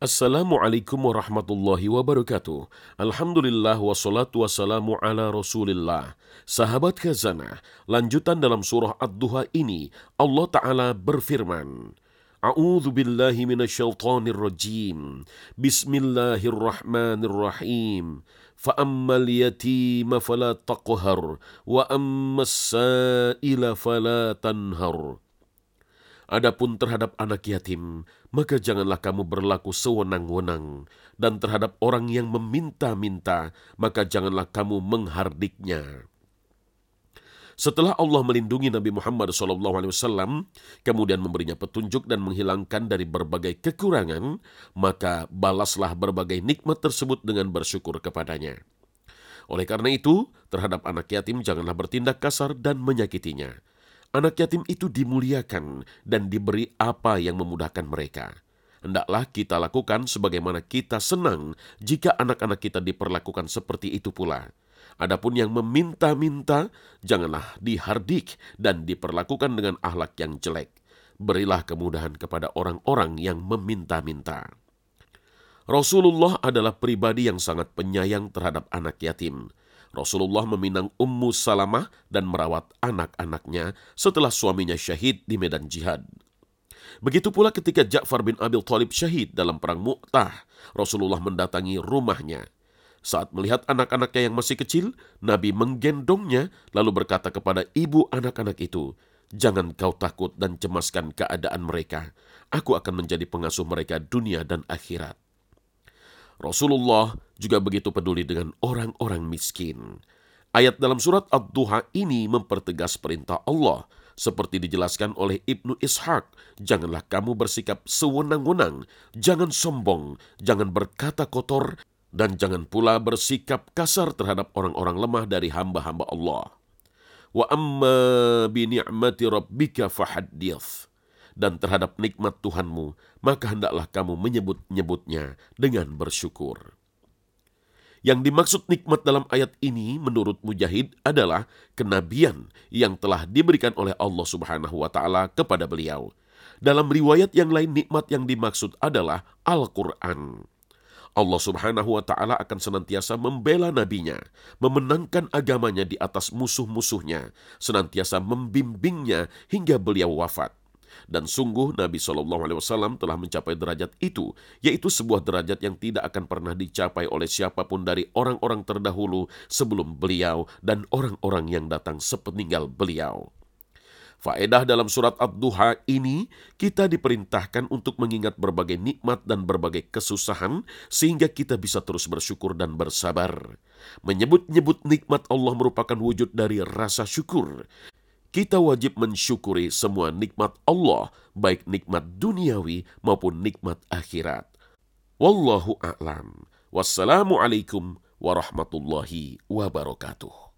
Assalamualaikum warahmatullahi wabarakatuh. Alhamdulillah wassalatu wassalamu ala rasulillah. Sahabat khazanah, lanjutan dalam surah Ad-Duha ini, Allah Ta'ala berfirman, A'udzu billahi minasyaitonir rajim. Bismillahirrahmanirrahim. Yatima fala taqhar wa ammas sa'ila fala tanhar. Adapun terhadap anak yatim, maka janganlah kamu berlaku sewenang-wenang, dan terhadap orang yang meminta-minta, maka janganlah kamu menghardiknya. Setelah Allah melindungi Nabi Muhammad SAW, kemudian memberinya petunjuk dan menghilangkan dari berbagai kekurangan, maka balaslah berbagai nikmat tersebut dengan bersyukur kepadanya. Oleh karena itu, terhadap anak yatim janganlah bertindak kasar dan menyakitinya Anak yatim itu dimuliakan dan diberi apa yang memudahkan mereka. Hendaklah kita lakukan sebagaimana kita senang jika anak-anak kita diperlakukan seperti itu pula. Adapun yang meminta-minta, janganlah dihardik dan diperlakukan dengan ahlak yang jelek. Berilah kemudahan kepada orang-orang yang meminta-minta. Rasulullah adalah pribadi yang sangat penyayang terhadap anak yatim. Rasulullah meminang Ummu Salamah dan merawat anak-anaknya setelah suaminya syahid di medan jihad. Begitu pula ketika Ja'far bin Abil Thalib syahid dalam perang Mu'tah, Rasulullah mendatangi rumahnya. Saat melihat anak-anaknya yang masih kecil, Nabi menggendongnya lalu berkata kepada ibu anak-anak itu, Jangan kau takut dan cemaskan keadaan mereka. Aku akan menjadi pengasuh mereka dunia dan akhirat. Rasulullah juga begitu peduli dengan orang-orang miskin. Ayat dalam surat Ad-Duha ini mempertegas perintah Allah seperti dijelaskan oleh Ibnu Ishaq, janganlah kamu bersikap sewenang-wenang, jangan sombong, jangan berkata kotor, dan jangan pula bersikap kasar terhadap orang-orang lemah dari hamba-hamba Allah. Wa amma bi ni'mati rabbika fahaddith dan terhadap nikmat Tuhanmu, maka hendaklah kamu menyebut-nyebutnya dengan bersyukur. Yang dimaksud nikmat dalam ayat ini menurut Mujahid adalah kenabian yang telah diberikan oleh Allah Subhanahu wa taala kepada beliau. Dalam riwayat yang lain nikmat yang dimaksud adalah Al-Qur'an. Allah Subhanahu wa taala akan senantiasa membela nabinya, memenangkan agamanya di atas musuh-musuhnya, senantiasa membimbingnya hingga beliau wafat. Dan sungguh Nabi Shallallahu Alaihi Wasallam telah mencapai derajat itu, yaitu sebuah derajat yang tidak akan pernah dicapai oleh siapa pun dari orang-orang terdahulu sebelum beliau dan orang-orang yang datang sepeninggal beliau. Faedah dalam surat Ad-Duha ini, kita diperintahkan untuk mengingat berbagai nikmat dan berbagai kesusahan, sehingga kita bisa terus bersyukur dan bersabar. Menyebut-nyebut nikmat Allah merupakan wujud dari rasa syukur kita wajib mensyukuri semua nikmat Allah, baik nikmat duniawi maupun nikmat akhirat. Wallahu a'lam. Wassalamualaikum warahmatullahi wabarakatuh.